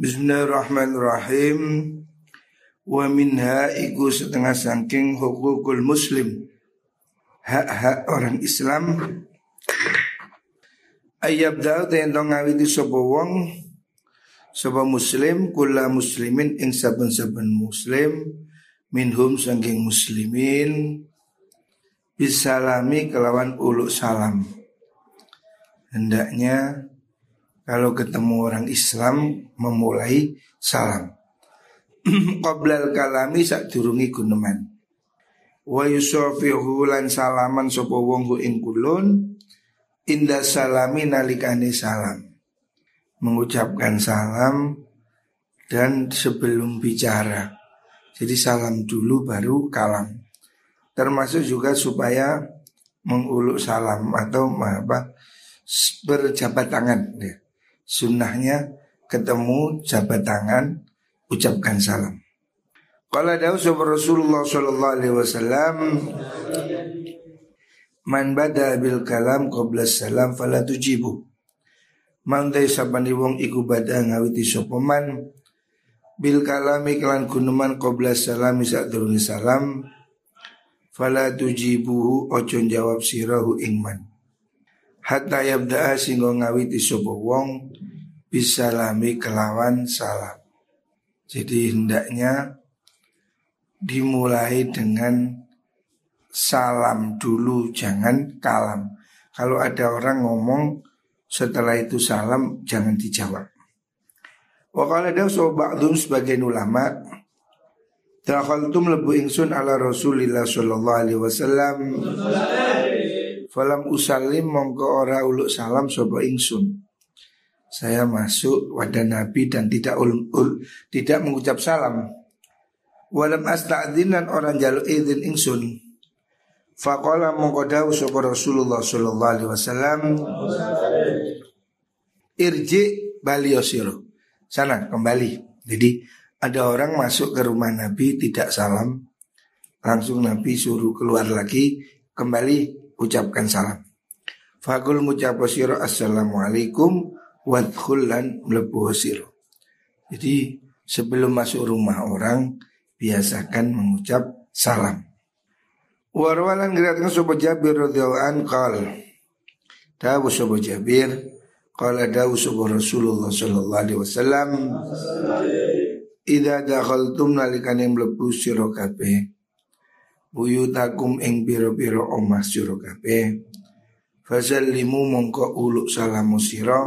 Bismillahirrahmanirrahim. Wa minha iku setengah sangking hukukul muslim. Hak-hak orang Islam. Ayab daud yang ngawiti sapa wong sapa muslim kula muslimin ing saben-saben muslim minhum sangking muslimin bisalami kelawan uluk salam. Hendaknya kalau ketemu orang Islam memulai salam. Qoblal kalami sak durungi guneman. Wa yusofihu lan salaman sapa wong ing kulun inda salami nalikane salam. Mengucapkan salam dan sebelum bicara. Jadi salam dulu baru kalam. Termasuk juga supaya menguluk salam atau apa berjabat tangan ya sunnahnya ketemu jabat tangan ucapkan salam. Kalau ada Rasulullah Sallallahu Alaihi Wasallam Man bada bil kalam qabla salam fala tujibu Man tay sabani wong iku bada ngawiti sopoman Bil kalami kelan gunuman qabla salam Isa turun salam Fala tujibuhu ojo jawab sirahu ingman Hatta yabda'a singgo ngawiti sopo wong bisa lami kelawan salam. Jadi hendaknya dimulai dengan salam dulu, jangan kalam. Kalau ada orang ngomong setelah itu salam, jangan dijawab. Wakala ada ba'dum sebagian ulama Dakhaltum lebu ingsun ala Rasulillah sallallahu alaihi wasallam Falam usalim mongko ora uluk salam sopo ingsun. Saya masuk wadah Nabi dan tidak ul, ul tidak mengucap salam. Walam asta'dzinan orang jaluk izin ingsun. Faqala mengkodau sapa Rasulullah sallallahu alaihi wasallam Irji baliosiro Sana kembali. Jadi ada orang masuk ke rumah Nabi tidak salam. Langsung Nabi suruh keluar lagi Kembali ucapkan salam Fakul ngucaposiro assalamualaikum wadkhulan mlebu siro. Jadi sebelum masuk rumah orang biasakan mengucap salam. Warwalan gerakkan sopo Jabir radhiyallahu an qal. Dawu sopo Jabir qala dawu sopo Rasulullah sallallahu alaihi wasallam Ida dakhaltum nalikane mlebu sira buyutakum ing pira-pira omah sira kabeh fasallimu mongko uluk salamu sira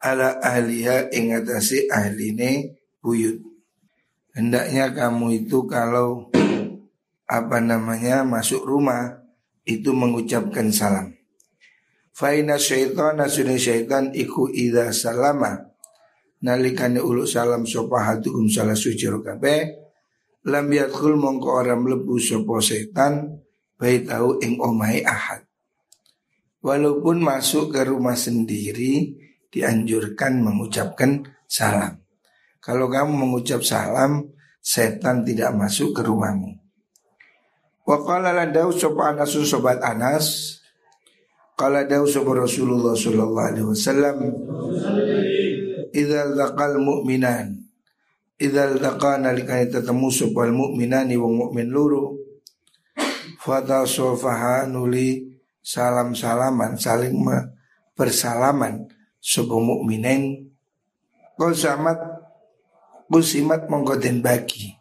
ala ahliha ingatasi ahline buyut. Hendaknya kamu itu kalau apa namanya masuk rumah itu mengucapkan salam. Faina syaitan nasuni syaitan iku ida salama nalikane uluk salam sopahatukum salah suci rokabe lam yadkhul mongko orang mlebu sopo setan baik tahu ing omai ahad. Walaupun masuk ke rumah sendiri dianjurkan mengucapkan salam. Kalau kamu mengucap salam, setan tidak masuk ke rumahmu. Wa qala ladau sopa anasun sobat Anas Qala dau sopa Rasulullah sallallahu alaihi wasallam Idza laqal mu'minan Idza laqa nalikane tetemu sopal mu'minani wong mukmin luru Fata sofaha nuli salam-salaman saling bersalaman sebuah mukminin samat kusimat mongko den bagi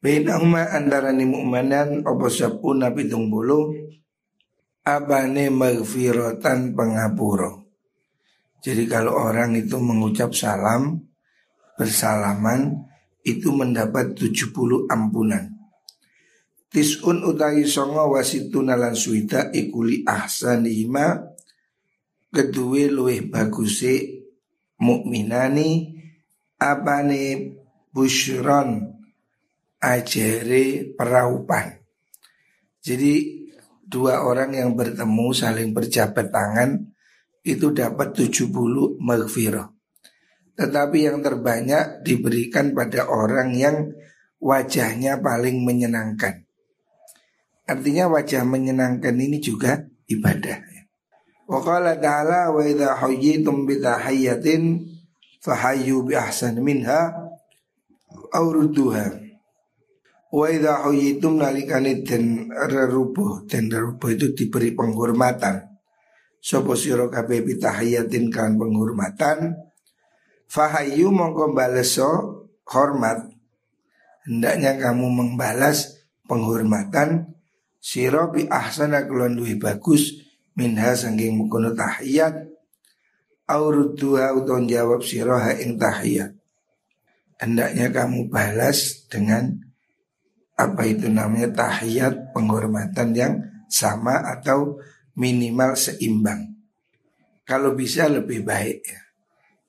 Bainahuma andarani mukminan apa sapuna pitung bulu abane maghfiratan pengapuro. Jadi kalau orang itu mengucap salam bersalaman itu mendapat 70 ampunan. Tisun utahi songo wasituna lan suita ikuli ahsanihima kedua luwih baguse mukminani apane busyron ajere peraupan. Jadi dua orang yang bertemu saling berjabat tangan itu dapat 70 maghfirah. Tetapi yang terbanyak diberikan pada orang yang wajahnya paling menyenangkan. Artinya wajah menyenangkan ini juga ibadah. Wa qala ta'ala wa idha huyyitum bitahiyatin fahayu bi ahsan minha auruduha Wa idha huyitum nalikani den rerubuh Den rerubuh itu diberi penghormatan Sopo siro kabe bitahiyatin kan penghormatan Fahayu mongko baleso hormat. Hendaknya kamu membalas penghormatan. Siro bi ahsana kulon bagus. Minha sangking mukono tahiyat. Auruduha uton jawab siroha ing tahiyat. Hendaknya kamu balas dengan apa itu namanya tahiyat penghormatan yang sama atau minimal seimbang. Kalau bisa lebih baik ya.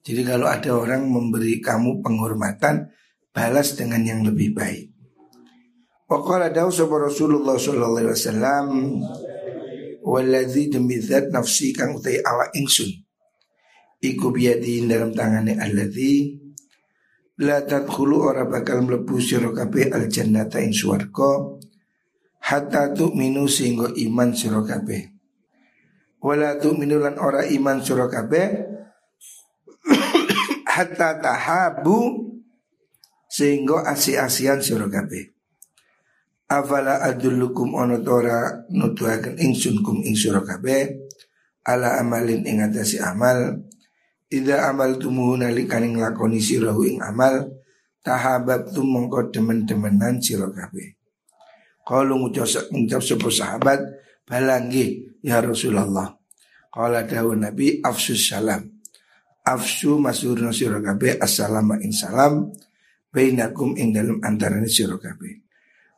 Jadi kalau ada orang memberi kamu penghormatan, balas dengan yang lebih baik. Waqala dawu sapa Rasulullah sallallahu alaihi wasallam waladzi demi zat nafsi kang utai awak ingsun. Iku biadi dalam tangannya alladzi La tadkhulu ora bakal mlebu sira kabeh al jannata ing swarga hatta tu'minu sehingga iman sira kabeh. Wala tu'minu lan ora iman sira kabeh hatta tahabu sehingga asi-asian sira kabeh. Afala adullukum ono tora nutuhaken ingsun kum ing sira kabeh ala amalin ing atase amal Ida amal tumuhu nalikaning lakoni sirahu ing amal Tahabab tu mongko demen-demenan sira kabeh. Kalau ngucap ngucap sebuah sahabat balanggi ya Rasulullah. Kalau dawuh Nabi afsus salam. Afsu masurna sira kabeh assalamu ing salam bainakum ing dalam antarane sira.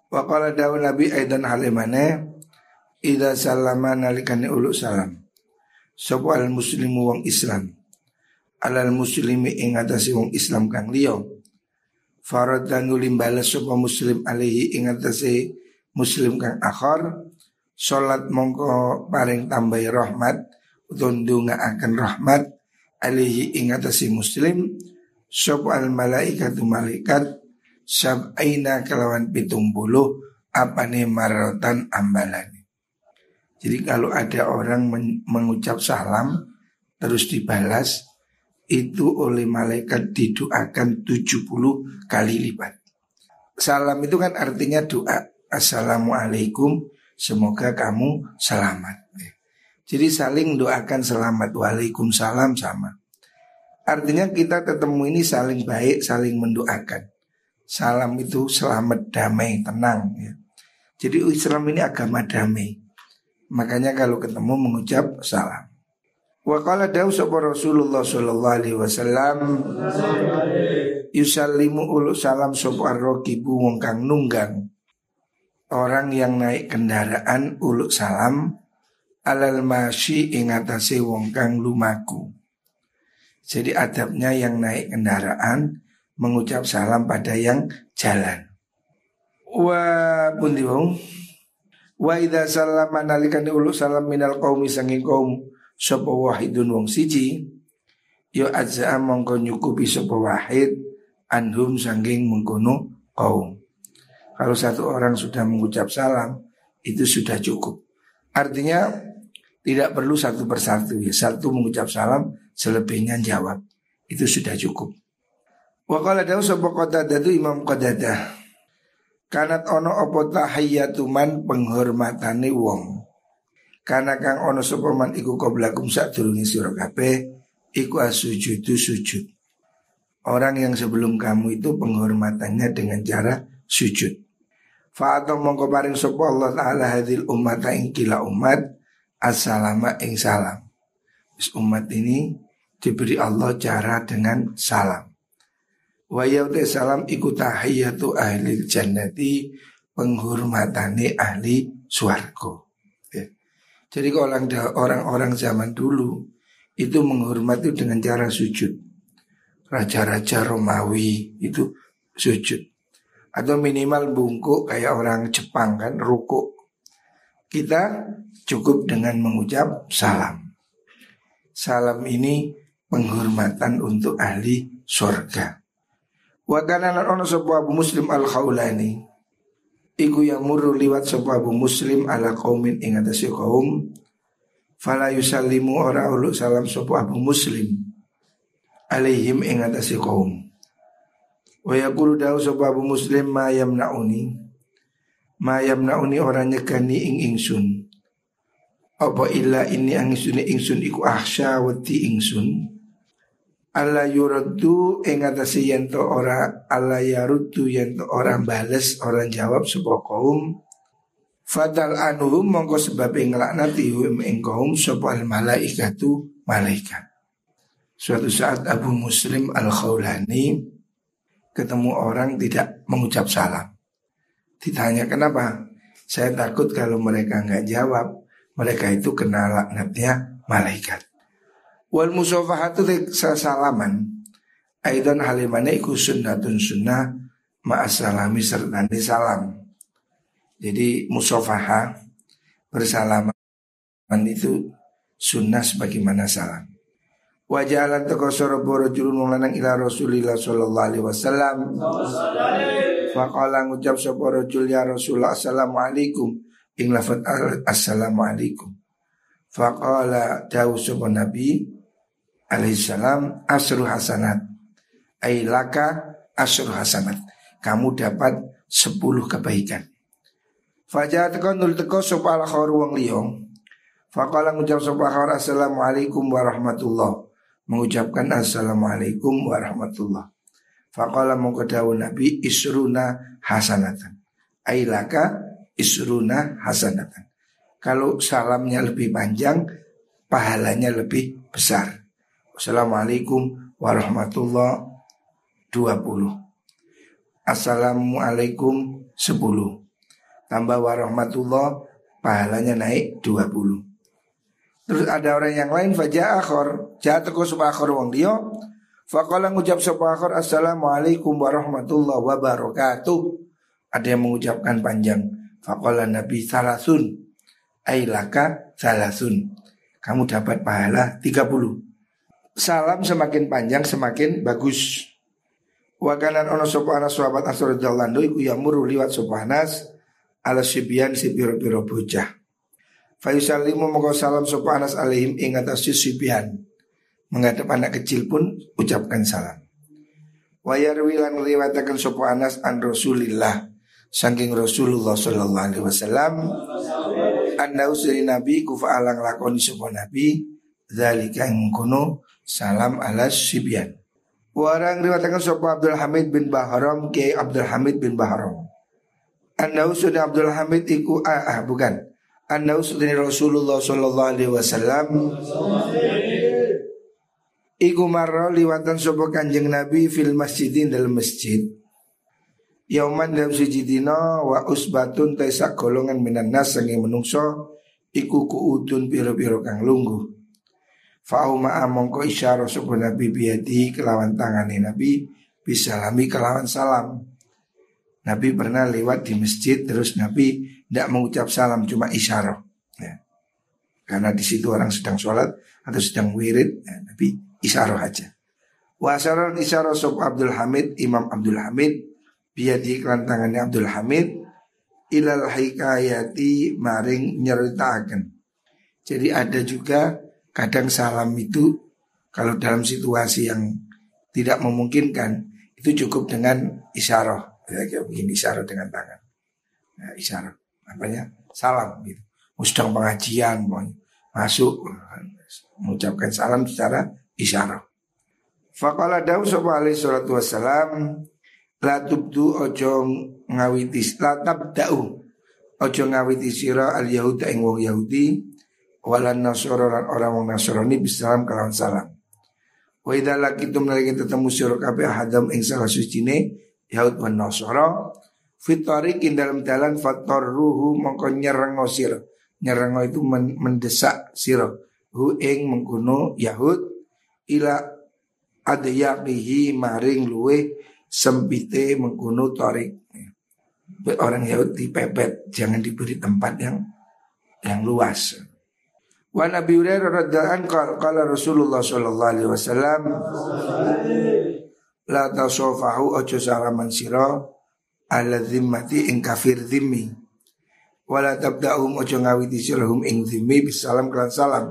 Wa qala dawuh Nabi aidan halimane Ida salama nalikane uluk salam. Sopo al muslimu wong Islam alal muslimi ing atase wong Islam kang liya dan nulim balas sapa muslim alaihi ing atase muslim kang akhar salat mongko paring tambahi rahmat utawa akan rahmat alaihi ing atase muslim sapa al malaikatu malaikat sab'aina kelawan pitung puluh apane marotan ambalan. Jadi kalau ada orang mengucap salam terus dibalas itu oleh malaikat didoakan 70 kali lipat. Salam itu kan artinya doa. Assalamualaikum, semoga kamu selamat. Jadi saling doakan selamat. Waalaikumsalam sama. Artinya kita ketemu ini saling baik, saling mendoakan. Salam itu selamat, damai, tenang. Ya. Jadi Islam ini agama damai. Makanya kalau ketemu mengucap salam. Wa qala dawu Rasulullah sallallahu alaihi wasallam yusallimu ulu salam sapa ar-raqibu wong kang nunggang orang yang naik kendaraan ulu salam alal masyi ing atase wong kang lumaku. Jadi adabnya yang naik kendaraan mengucap salam pada yang jalan. Wa pundi wong Wa idza sallama nalikane ulu salam minal qaumi sanging kaum sapa wahidun wong siji yo azza mongko nyukupi sapa wahid anhum sangking mengkono kaum. Kalau satu orang sudah mengucap salam itu sudah cukup. Artinya tidak perlu satu persatu ya. Satu mengucap salam selebihnya jawab. Itu sudah cukup. Wa qala dawu sapa Qatadah Imam Qatadah. Kanat ono opo tahiyatuman penghormatane wong. Karena kang ono sopaman iku koblakum sak durungi sira kabeh iku asujudu sujud. Orang yang sebelum kamu itu penghormatannya dengan cara sujud. Fa'atom mongko paring sapa Allah taala hadil umat ing kila umat assalama ing salam. Umat ini diberi Allah cara dengan salam. Wa salam iku tahiyatu ahli jannati penghormatane ahli swarga. Jadi kalau orang-orang zaman dulu itu menghormati dengan cara sujud. Raja-raja Romawi itu sujud. Atau minimal bungkuk kayak orang Jepang kan, ruku. Kita cukup dengan mengucap salam. Salam ini penghormatan untuk ahli surga. Wa kana ono Abu Muslim al-Khawlani Iku yang muru liwat sapa Abu Muslim ala kaumin ing atase kaum fala yusallimu ora ulu salam sapa Abu Muslim alaihim ing atase kaum wa yaqulu dawu sapa muslim ma yamnauni ma yamnauni ora nyegani ing ingsun apa illa ini angsun ingsun iku ahsya wati ingsun Allah yuraddu ing atase ora Allah yaruddu yen to ora bales orang jawab sapa kaum Fadal anuhum mongko sebab nglaknati hum ing kaum sapa al malaikatu malaikat. Suatu saat Abu Muslim al Khawlani ketemu orang tidak mengucap salam. Ditanya kenapa? Saya takut kalau mereka nggak jawab, mereka itu kena laknatnya malaikat. Wal musafahatu salaman Aidan halimane iku sunnatun sunnah ma'asalami serta salam Jadi musafaha bersalaman itu sunnah sebagaimana salam Wajalan teko soroboro julun lanang ila Rasulillah sallallahu alaihi wasallam. Faqala ngucap sapa rajul ya Rasulullah assalamualaikum. Ing lafaz assalamualaikum. Faqala dawu sapa Nabi alaihissalam asru hasanat. Ailaka asru hasanat. Kamu dapat sepuluh kebaikan. Fajat teko nul teko sapa al wong liyong Faqala ngucap sapa khawar assalamualaikum warahmatullah mengucapkan assalamualaikum warahmatullah. Faqala mongko Nabi isruna hasanatan. Ailaka isruna hasanatan. Kalau salamnya lebih panjang pahalanya lebih besar. Assalamualaikum warahmatullah 20 Assalamualaikum 10 Tambah warahmatullah Pahalanya naik 20 Terus ada orang yang lain Fajah akhor. Jahat teko supa akhor wong dia. Faqala ngucap supa akhor Assalamualaikum warahmatullah wabarakatuh. Ada yang mengucapkan panjang Faqala Nabi salasun. Ailaka salasun. Kamu dapat pahala 30 salam semakin panjang semakin bagus. Wakanan ono sopo anas sahabat radhiyallahu iku yamuru liwat sopo anas ala sibian si piro-piro bocah. Fayusalimu moko salam sopo anas alaihim ing atas sibian. Menghadap anak kecil pun ucapkan salam. Wayarwi lan riwayataken sopo anas an Rasulillah saking Rasulullah sallallahu alaihi wasallam anda usri nabi kufa alang lakoni sopo nabi zalika ing kono salam ala sibyan. Warang riwayatkan sapa Abdul Hamid bin Bahram ke Abdul Hamid bin Bahram. Anda sudah Abdul Hamid iku ah, ah bukan. Anda sudah Rasulullah sallallahu alaihi wasallam Iku marra liwatan sapa Kanjeng Nabi fil masjidin dalam masjid. Yauman dalam sujidina wa usbatun taisa golongan minan nas sange menungso iku kuudun piro-piro kang lungguh. Fauma amongko isyara subuh Nabi biadi kelawan tangani Nabi bisa lami kelawan salam. Nabi pernah lewat di masjid terus Nabi tidak mengucap salam cuma isyara. Ya. Karena di situ orang sedang sholat atau sedang wirid, ya, Nabi isyara aja. Wasaran isyara sub Abdul Hamid Imam Abdul Hamid biadi kelan tangannya Abdul Hamid ilal hikayati maring nyeritakan. Jadi ada juga kadang salam itu kalau dalam situasi yang tidak memungkinkan itu cukup dengan isyarah ya, kayak begini isyarah dengan tangan ya, isyarah apanya salam gitu. Sedang pengajian masuk mengucapkan salam secara isyarah. Faqala dawu sapa alaihi salatu wassalam la tubdu ojo ngawiti la tabda'u ojo ngawiti sira al yahuda ing wong yahudi walan nasoro lan orang wong nasrani bisalam kalawan salam. Wa idza lakitum lagi ketemu sira kabeh ahadam ing salah sucine Yahud wan Nasara fitarikin dalam jalan ruhu mongko nyereng sira. Nyereng itu mendesak sira hu ing mengkuno Yahud ila adyaqihi maring luwe sempite mengkuno tarik. Orang Yahud dipepet, jangan diberi tempat yang yang luas. Wa Nabi Hurairah radhiyallahu anhu Rasulullah sallallahu alaihi wasallam la tasofahu ojo salaman sira ala zimmati ing kafir zimmi. Wala tabda'um ojo ngawiti sirahum ing zimmi bisalam kelan salam.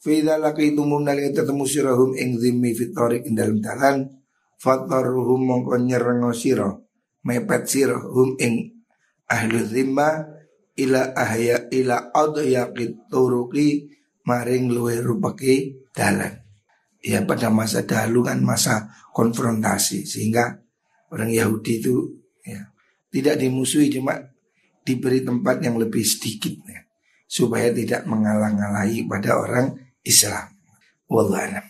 Fida laki tumum nalika ketemu sirahum ing zimmi fitorik ing dalam dalan Fataruhum mongko nyerengo siro Mepet siro hum ing ahlu zimma Ila ahya ila adhyaqit turuki Maring luwe rupaki dalan. Ya pada masa dahulu kan masa konfrontasi Sehingga orang Yahudi itu Tidak dimusuhi cuma diberi tempat yang lebih sedikit ya, Supaya tidak mengalang-alangi pada orang Islam. Wallahu